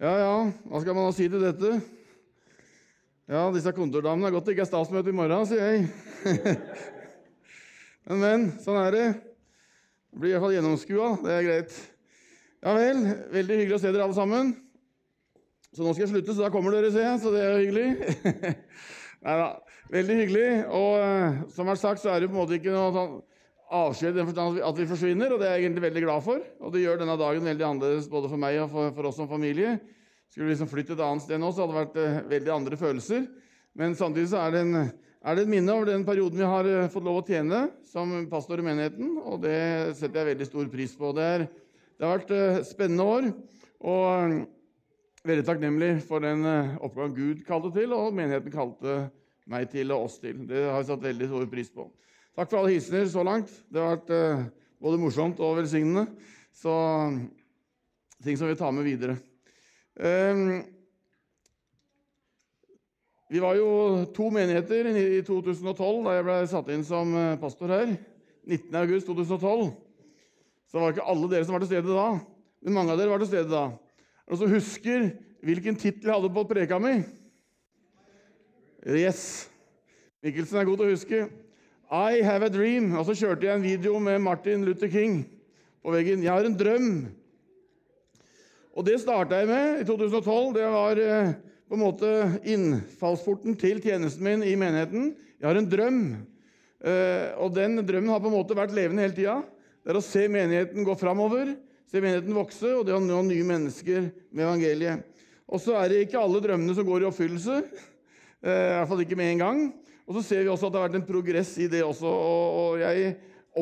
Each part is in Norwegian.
Ja, ja, hva skal man da si til dette? Ja, disse kontordamene er godt det ikke er statsmøte i morgen, sier jeg. men, men, sånn er det. Det blir i hvert fall gjennomskua. Det er greit. Ja vel. Veldig hyggelig å se dere alle sammen. Så nå skal jeg slutte, så da kommer dere, ser jeg. Så det er jo hyggelig. Nei da. Veldig hyggelig. Og uh, som har sagt, så er det på en måte ikke noe sånn avskjed at vi forsvinner, og det er jeg egentlig veldig glad for. Og det gjør denne dagen veldig annerledes både for meg og for, for oss som familie. Skulle vi liksom flytte et annet sted nå, så hadde det vært uh, veldig andre følelser. Men samtidig så er det, en, er det et minne over den perioden vi har uh, fått lov å tjene som pastor i menigheten, og det setter jeg veldig stor pris på. Det, er, det har vært uh, spennende år, og veldig takknemlig for den oppgaven Gud kalte til, og menigheten kalte meg til og oss til. Det har jeg satt veldig stor pris på. Takk for alle hilsener så langt. Det har vært eh, både morsomt og velsignende. Så ting som vi tar med videre. Um, vi var jo to menigheter i 2012 da jeg ble satt inn som eh, pastor her. 19.8.2012. Så det var ikke alle dere som var til stede da, men mange av dere var til stede da. Er det noen som husker hvilken tittel jeg hadde på preka mi? Yes. Mikkelsen er god til å huske. I have a dream. Og så kjørte jeg en video med Martin Luther King på veggen. Jeg har en drøm. Og det starta jeg med i 2012. Det var eh, på en måte innfallsporten til tjenesten min i menigheten. Jeg har en drøm. Eh, og den drømmen har på en måte vært levende hele tida. Det er å se menigheten gå framover, se menigheten vokse, og det å nå nye mennesker med evangeliet. Og så er det ikke alle drømmene som går i oppfyllelse. Eh, I hvert fall ikke med en gang. Og så ser vi også at det har vært en progress i det også. Og jeg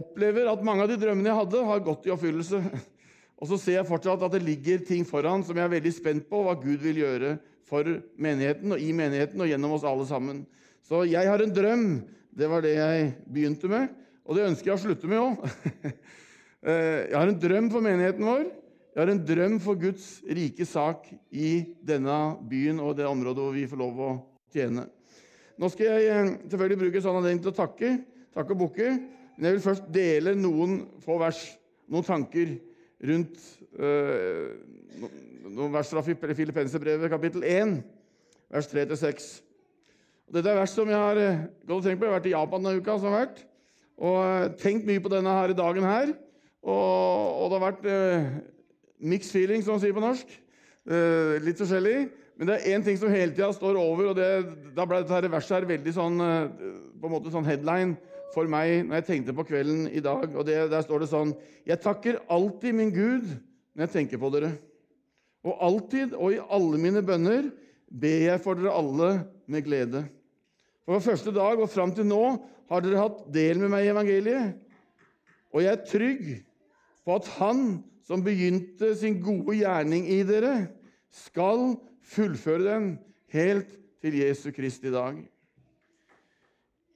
opplever at mange av de drømmene jeg hadde, har gått i oppfyllelse. Og så ser jeg fortsatt at det ligger ting foran som jeg er veldig spent på hva Gud vil gjøre for menigheten og i menigheten og gjennom oss alle sammen. Så jeg har en drøm. Det var det jeg begynte med, og det ønsker jeg å slutte med òg. Jeg har en drøm for menigheten vår. Jeg har en drøm for Guds rike sak i denne byen og det området hvor vi får lov å tjene. Nå skal jeg eh, selvfølgelig bruke sånn anledning til å takke, takke og bukke. Men jeg vil først dele noen få vers, noen tanker rundt øh, noen vers fra Filippenserbrevet, kapittel 1, vers 3-6. Dette er vers som jeg har eh, gått og tenkt på. Jeg har vært i Japan denne uka, som har vært, og tenkt mye på denne her dagen her. Og, og det har vært øh, mixed feeling, som man sier på norsk. Uh, litt forskjellig. Men det er én ting som hele tida står over, og det, da ble dette verset her veldig sånn, eh, på en måte sånn headline for meg når jeg tenkte på kvelden i dag. og det, Der står det sånn Jeg takker alltid min Gud når jeg tenker på dere. Og alltid og i alle mine bønner ber jeg for dere alle med glede. For fra første dag og fram til nå har dere hatt del med meg i evangeliet. Og jeg er trygg på at Han som begynte sin gode gjerning i dere, skal fullføre den helt til Jesu Kristi dag.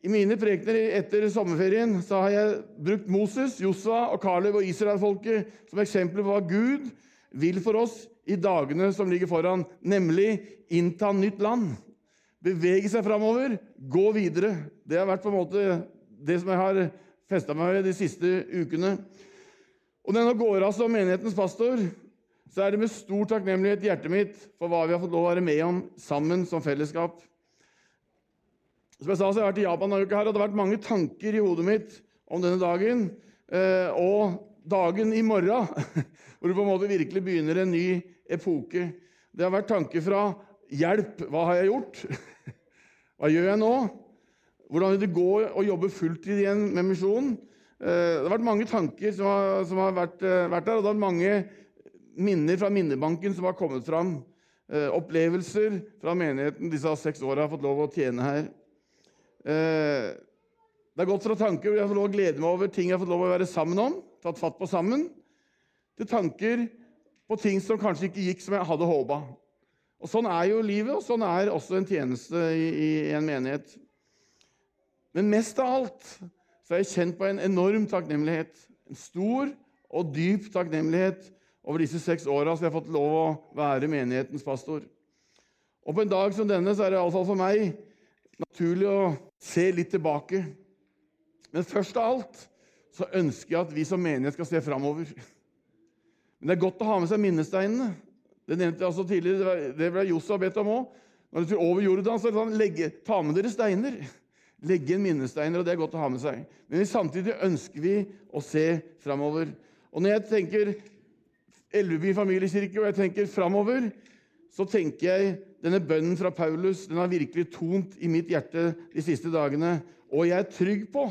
I mine prekener etter sommerferien så har jeg brukt Moses, Josva og Caleb og israelfolket som eksempler på hva Gud vil for oss i dagene som ligger foran, nemlig innta nytt land. Bevege seg framover, gå videre. Det har vært på en måte det som jeg har festa meg ved de siste ukene. Og når jeg nå går av som menighetens pastor, så er det med stor takknemlighet i hjertet mitt for hva vi har fått lov å være med om sammen som fellesskap. Som jeg sa, så har jeg vært i Japan denne uka og det har vært mange tanker i hodet mitt om denne dagen. Eh, og dagen i morgen, hvor du på en måte virkelig begynner en ny epoke. Det har vært tanker fra hjelp. Hva har jeg gjort? Hva gjør jeg nå? Hvordan vil det gå å jobbe fulltid igjen med misjonen? Eh, det har vært mange tanker som har, eh, vært, der, og det har vært mange minner fra minnebanken som har kommet fram. Eh, opplevelser fra menigheten disse seks åra har fått lov å tjene her. Eh, det er gått fra tanker hvor jeg har fått lov å glede meg over ting jeg har fått lov å være sammen om, tatt fatt på sammen, til tanker på ting som kanskje ikke gikk som jeg hadde håpa. Og Sånn er jo livet, og sånn er også en tjeneste i, i en menighet. Men mest av alt så har jeg kjent på en enorm takknemlighet. En stor og dyp takknemlighet over disse seks åra har jeg fått lov å være menighetens pastor. Og På en dag som denne så er det iallfall for meg naturlig å se litt tilbake. Men først av alt så ønsker jeg at vi som menighet skal se framover. Men det er godt å ha med seg minnesteinene. Det nevnte jeg også tidligere. Det ble Josef bedt om òg. Når du tror over Jordan, så sånn, legge, ta med dere steiner. Legge inn minnesteiner, og det er godt å ha med seg. Men samtidig ønsker vi å se framover. Og når jeg tenker Elveby familiekirke, og jeg tenker framover, så tenker jeg denne bønnen fra Paulus den har virkelig tont i mitt hjerte de siste dagene. Og jeg er trygg på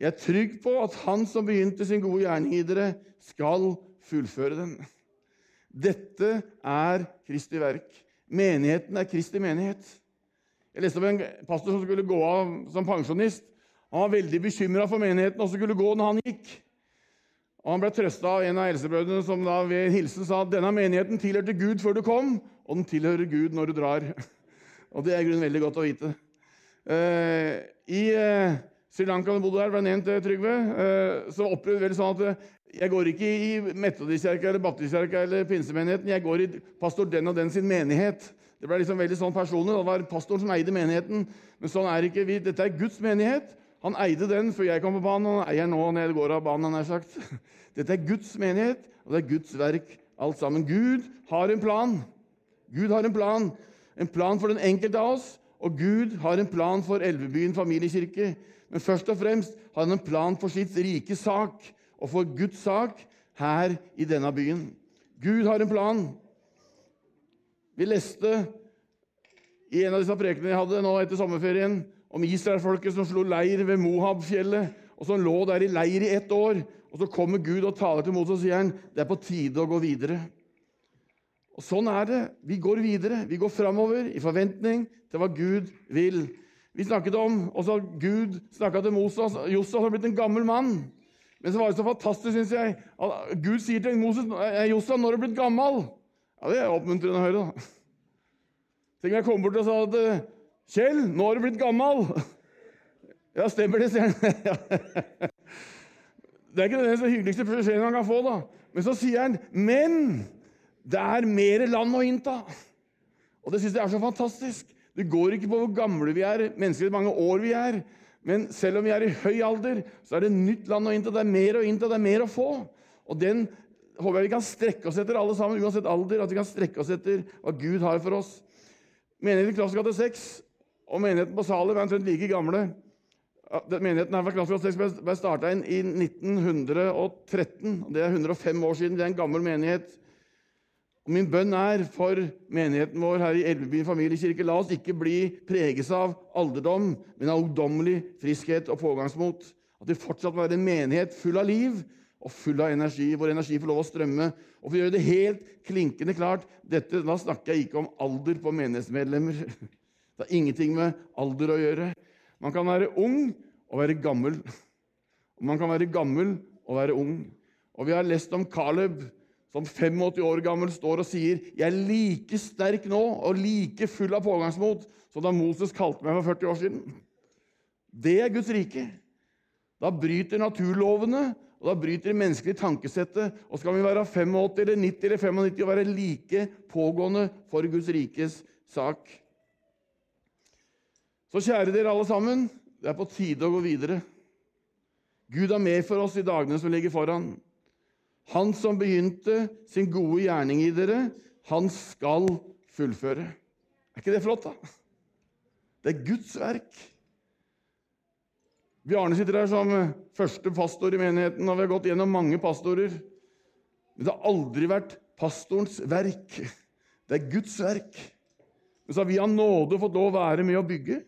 jeg er trygg på at han som begynte sin gode gjerning i dere, skal fullføre den. Dette er Kristi verk. Menigheten er Kristi menighet. Jeg leste om en pastor som skulle gå av som pensjonist. Han var veldig bekymra for menigheten og skulle gå når han gikk. Og Han ble trøsta av en av helsebrødrene som da ved hilsen sa at denne menigheten tilhørte Gud før du kom, og den tilhører Gud når du drar. Og Det er i veldig godt å vite. Uh, I uh, Sri Lanka da jeg bodde der, ble nevnt Trygve, uh, så opplevde vel sånn at jeg går ikke i metodistkirka eller baptistkirka eller pinsemenigheten. Jeg går i pastor den og den sin menighet. Det ble liksom veldig sånn personlig. Det var pastoren som eide menigheten. Men sånn er ikke vi. Dette er Guds menighet. Han eide den før jeg kom på banen, og han eier nå når jeg går av banen. han har sagt. Dette er Guds menighet, og det er Guds verk, alt sammen. Gud har en plan. Gud har en plan. En plan for den enkelte av oss, og Gud har en plan for Elvebyen familiekirke. Men først og fremst har han en plan for sitt rike sak og for Guds sak her i denne byen. Gud har en plan. Vi leste i en av disse prekenene jeg hadde nå etter sommerferien, om Israelfolket som slo leir ved Mohab-fjellet, og som lå der i leir i ett år. Og Så kommer Gud og taler til Moses og sier han, det er på tide å gå videre. Og Sånn er det. Vi går videre. Vi går framover i forventning til hva Gud vil. Vi snakket om også Gud snakka til Moses. Josef har blitt en gammel mann. Men så var det så fantastisk, syns jeg. Gud sier til Moses Josef, når er du blitt gammel? Ja, Det er oppmuntrende å høre. da. Tenk om jeg kom bort og sa at Kjell, nå har du blitt gammel. Ja, stemmer det, sier han. Det er ikke den hyggeligste beskjeden han kan få, da. Men så sier han, 'Men det er mer land å innta'. Og det syns jeg er så fantastisk. Det går ikke på hvor gamle vi er, mennesker hvor mange år vi er. Men selv om vi er i høy alder, så er det nytt land å innta. Det er mer å innta, det er mer å få. Og den håper jeg vi kan strekke oss etter, alle sammen, uansett alder. At vi kan strekke oss etter hva Gud har for oss. Menigheten Klassegate 6 og menigheten på Salem er omtrent like gamle. Menigheten her fra Klassegate 6 ble starta i 1913. Det er 105 år siden. Det er en gammel menighet. Og Min bønn er for menigheten vår her i Elvebyen familiekirke la oss ikke bli preges av alderdom, men av ungdommelig friskhet og pågangsmot. At vi fortsatt må være en menighet full av liv og full av energi, hvor energi får lov å strømme. Og for å gjøre det helt klinkende klart dette, Da snakker jeg ikke om alder på menighetsmedlemmer. Det har ingenting med alder å gjøre. Man kan være ung og være gammel. Og man kan være gammel og være ung. Og vi har lest om Caleb, som 85 år gammel står og sier 'Jeg er like sterk nå og like full av pågangsmot som da Moses kalte meg for 40 år siden'. Det er Guds rike. Da bryter naturlovene og da bryter det menneskelige tankesettet. Og skal vi være 85 eller 90 eller 95 og være like pågående for Guds rikes sak? Så kjære dere alle sammen, det er på tide å gå videre. Gud er med for oss i dagene som ligger foran. Han som begynte sin gode gjerning i dere, han skal fullføre. Er ikke det flott, da? Det er Guds verk. Bjarne sitter her som første pastor i menigheten, og vi har gått gjennom mange pastorer. Men det har aldri vært pastorens verk. Det er Guds verk. Men så har vi av nåde fått lov å være med å bygge.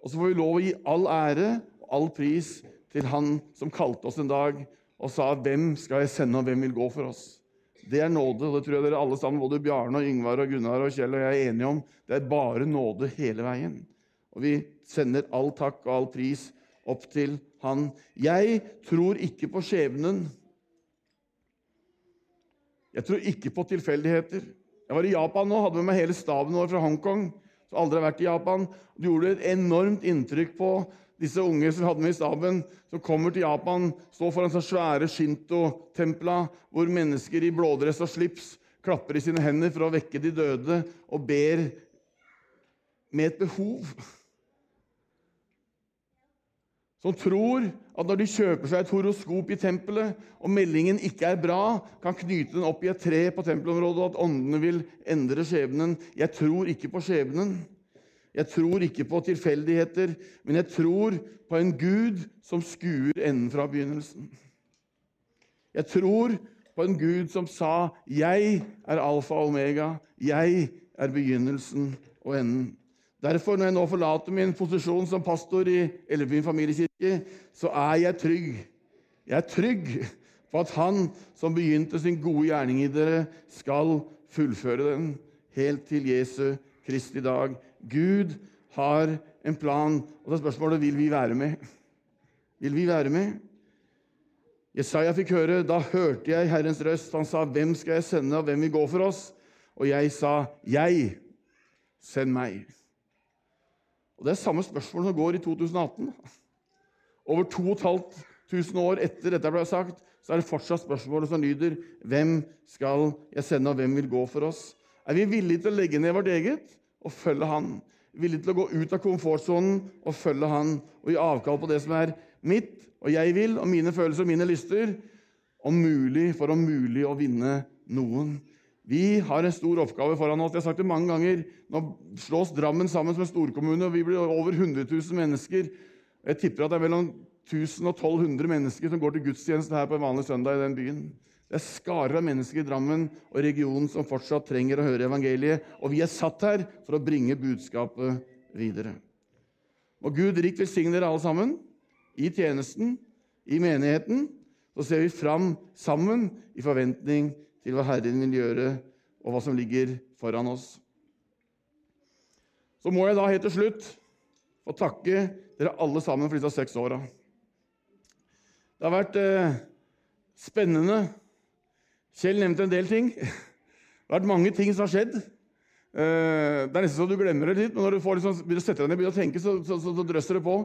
Og så får vi lov å gi all ære og all pris til Han som kalte oss en dag og sa 'Hvem skal jeg sende, og hvem vil gå for oss?' Det er nåde, og det tror jeg dere alle sammen, både Bjarne, og Yngvar, og Gunnar og Kjell og jeg er enige om. Det er bare nåde hele veien. Og vi sender all takk og all pris opp til Han. Jeg tror ikke på skjebnen. Jeg tror ikke på tilfeldigheter. Jeg var i Japan nå, hadde med meg hele staben vår fra Hongkong som aldri har vært i Japan. Det gjorde et enormt inntrykk på disse unge som hadde med i staben, som kommer til Japan, står foran så svære shinto-templa, hvor mennesker i blådress og slips klapper i sine hender for å vekke de døde og ber med et behov. Som tror at når de kjøper seg et horoskop i tempelet, og meldingen ikke er bra, kan knyte den opp i et tre på tempelområdet, og at åndene vil endre skjebnen. Jeg tror ikke på skjebnen. Jeg tror ikke på tilfeldigheter, men jeg tror på en Gud som skuer enden fra begynnelsen. Jeg tror på en Gud som sa 'Jeg er alfa og omega'. Jeg er begynnelsen og enden. Derfor, når jeg nå forlater min posisjon som pastor i Elvebyen familiekirke, så er jeg trygg. Jeg er trygg på at Han som begynte sin gode gjerning i dere, skal fullføre den helt til Jesu Kristi dag. Gud har en plan, og da er spørsmålet vil vi være med. Vil vi være med? Jesaja fikk høre, da hørte jeg Herrens røst. Han sa, 'Hvem skal jeg sende, og hvem vil gå for oss?' Og jeg sa, 'Jeg. Send meg.' Og Det er samme spørsmål som går i 2018. Over 2500 år etter dette ble sagt, så er det fortsatt spørsmålet som lyder, 'Hvem skal jeg sende, og hvem vil gå for oss?' Er vi villige til å legge ned vårt eget og følge Han? Villige til å gå ut av komfortsonen og følge Han og gi avkall på det som er mitt, og jeg vil, og mine følelser og mine lyster, om mulig, for om mulig å vinne noen. Vi har en stor oppgave foran oss. Jeg har sagt det mange ganger. Nå slås Drammen sammen som en storkommune, og vi blir over 100 000 mennesker. Jeg tipper at det er mellom 1000 og 1200 mennesker som går til gudstjeneste her på en vanlig søndag i den byen. Det er skarer av mennesker i Drammen og regionen som fortsatt trenger å høre evangeliet. Og vi er satt her for å bringe budskapet videre. Og Gud rikt velsigne dere alle sammen i tjenesten, i menigheten. Så ser vi fram sammen i forventning til hva Herren vil gjøre, og hva som ligger foran oss. Så må jeg da helt til slutt få takke dere alle sammen for disse seks åra. Det har vært eh, spennende. Kjell nevnte en del ting. Det har vært mange ting som har skjedd. Eh, det er nesten så du glemmer det litt, men når du får liksom, sette deg ned og tenke, så, så, så, så, drøsser det på.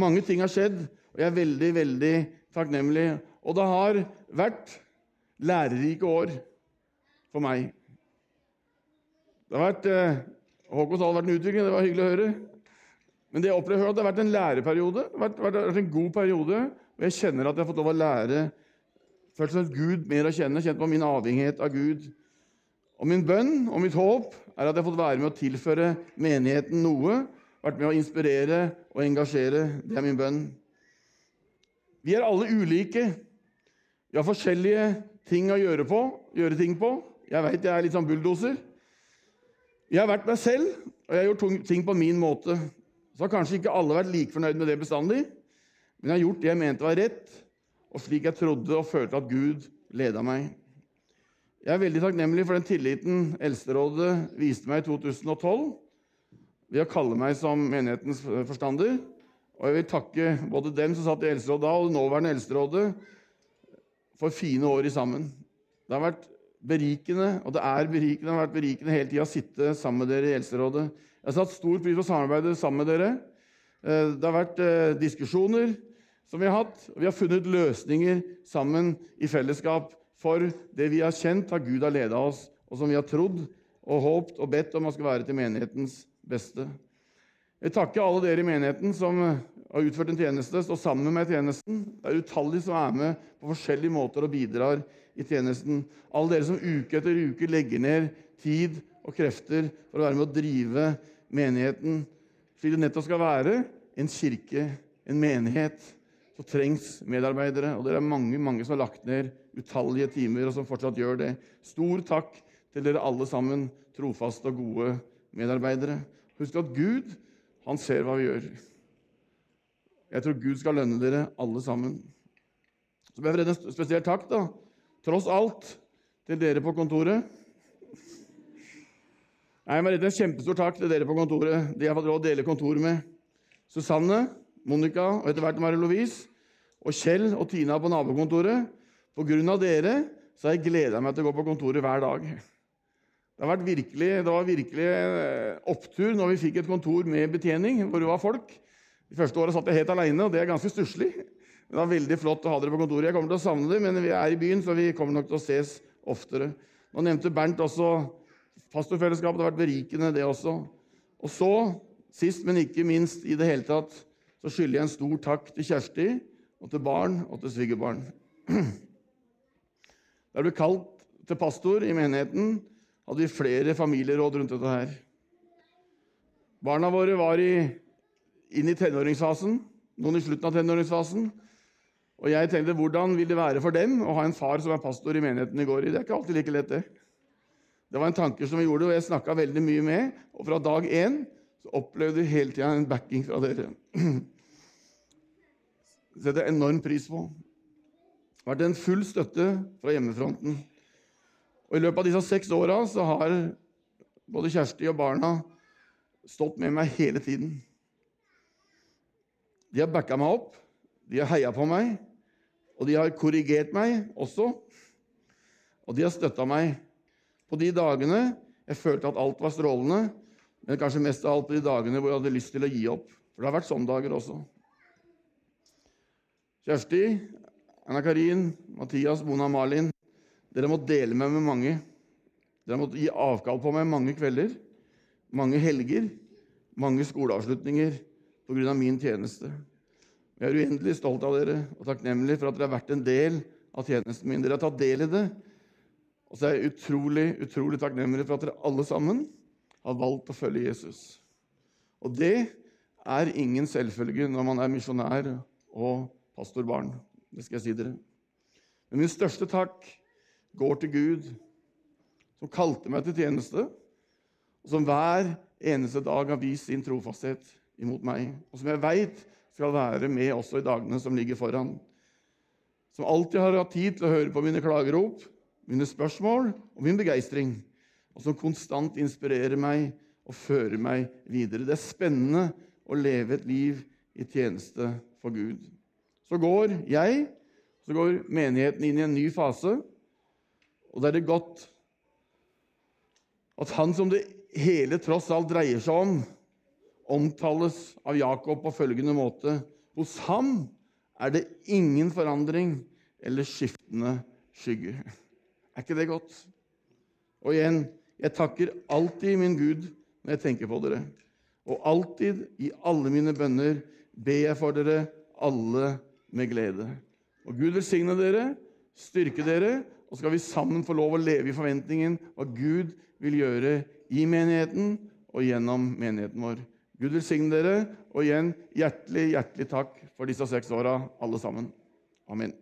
Mange ting har skjedd, og jeg er veldig, veldig takknemlig. Og det har vært lærerike år for meg. Det har vært eh, Håkon sa det har vært en utvikling, det var hyggelig å høre. Men det jeg opplever at det har vært en læreperiode, det har vært, vært, en god periode. Og jeg kjenner at jeg har fått lov å lære følt som Gud mer å kjenne, kjent på min avhengighet av Gud. Og min bønn og mitt håp er at jeg har fått være med å tilføre menigheten noe. Vært med å inspirere og engasjere. Det er min bønn. Vi er alle ulike. Vi har forskjellige ting å gjøre, på, gjøre ting på. Jeg veit jeg er litt sånn bulldoser. Jeg har vært meg selv, og jeg har gjort ting på min måte. Så har kanskje ikke alle vært like fornøyd med det bestandig, men jeg har gjort det jeg mente var rett, og slik jeg trodde og følte at Gud leda meg. Jeg er veldig takknemlig for den tilliten Eldsterådet viste meg i 2012 ved å kalle meg som menighetens forstander. Og jeg vil takke både dem som satt i Eldsterådet da, og det nåværende Eldsterådet for fine år sammen. Det har vært berikende, og det er berikende, det har vært berikende hele tida å sitte sammen med dere i Eldsterådet. Jeg har satt stor pris på samarbeidet sammen med dere. Eh, det har vært eh, diskusjoner som vi har hatt, og vi har funnet løsninger sammen i fellesskap for det vi har kjent, har Gud har leda oss, og som vi har trodd og håpt og bedt om at skal være til menighetens beste. Jeg takker alle dere i menigheten som har utført en tjeneste, står sammen med tjenesten. Det er utallige som er med på forskjellige måter og bidrar i tjenesten. Alle dere som uke etter uke legger ned tid og krefter for å være med å drive menigheten slik det nettopp skal være en kirke, en menighet. Så trengs medarbeidere, og det er mange, mange som har lagt ned utallige timer, og som fortsatt gjør det. Stor takk til dere alle sammen, trofaste og gode medarbeidere. Husk at Gud, han ser hva vi gjør. Jeg tror Gud skal lønne dere alle sammen. Så vil jeg redde en spesiell takk, da, tross alt, til dere på kontoret. Jeg må rette en kjempestor takk til dere på kontoret. De har fått råd å dele kontor med. Susanne, Monica og etter hvert Mari Louise. Og Kjell og Tina på nabokontoret. På grunn av dere så har jeg gleda meg til å gå på kontoret hver dag. Det, virkelig, det var virkelig eh, opptur når vi fikk et kontor med betjening, hvor det var folk. De første åra satt jeg helt aleine, og det er ganske stusslig. Det var veldig flott å ha dere på kontoret. Jeg kommer til å savne dere, men vi er i byen, så vi kommer nok til å ses oftere. Nå nevnte Bernt også pastorfellesskapet. Det har vært berikende, det også. Og så, sist, men ikke minst i det hele tatt, så skylder jeg en stor takk til Kjersti og til barn og til svigerbarn. Da jeg ble kalt til pastor i menigheten, hadde vi flere familieråd rundt dette her. Barna våre var i, inn i tenåringsfasen, noen i slutten av tenåringsfasen. Og jeg tenkte, hvordan vil det være for dem å ha en far som er pastor i menigheten i går? Det er ikke alltid like lett, det. Det var en tanke som vi gjorde, og jeg snakka veldig mye med. Og fra dag én så opplevde vi hele tida en backing fra dere. Det setter jeg enorm pris på. Det har vært en full støtte fra hjemmefronten. Og I løpet av disse seks åra har både Kjersti og barna stått med meg hele tiden. De har backa meg opp, de har heia på meg, og de har korrigert meg også. Og de har støtta meg på de dagene jeg følte at alt var strålende, men kanskje mest av alt på de dagene hvor jeg hadde lyst til å gi opp. For det har vært sånne dager også. Kjersti, Anna Karin, Mathias, Mona Malin. Dere må dele meg med mange. Dere må gi avkall på meg mange kvelder, mange helger, mange skoleavslutninger pga. min tjeneste. Jeg er uendelig stolt av dere og takknemlig for at dere har vært en del av tjenesten min. Dere har tatt del i det. Og så er jeg utrolig, utrolig takknemlig for at dere alle sammen har valgt å følge Jesus. Og det er ingen selvfølge når man er misjonær og pastorbarn. Det skal jeg si dere. Men min største takk går til Gud, som kalte meg til tjeneste, og som hver eneste dag har vist sin trofasthet imot meg, og som jeg veit skal være med også i dagene som ligger foran. Som alltid har hatt tid til å høre på mine klagerop, mine spørsmål og min begeistring, og som konstant inspirerer meg og fører meg videre. Det er spennende å leve et liv i tjeneste for Gud. Så går jeg, så går menigheten inn i en ny fase, og da er det godt at han som det hele tross alt dreier seg om, omtales av Jakob på følgende måte Hos ham er det ingen forandring eller skiftende skygge. Er ikke det godt? Og igjen jeg takker alltid min Gud når jeg tenker på dere. Og alltid, i alle mine bønner, ber jeg for dere alle med glede. Og Gud velsigne dere, styrke dere, og skal vi sammen få lov å leve i forventningen hva Gud vil gjøre i menigheten og gjennom menigheten vår. Gud velsigne dere, og igjen hjertelig, hjertelig takk for disse seks åra, alle sammen. Amen.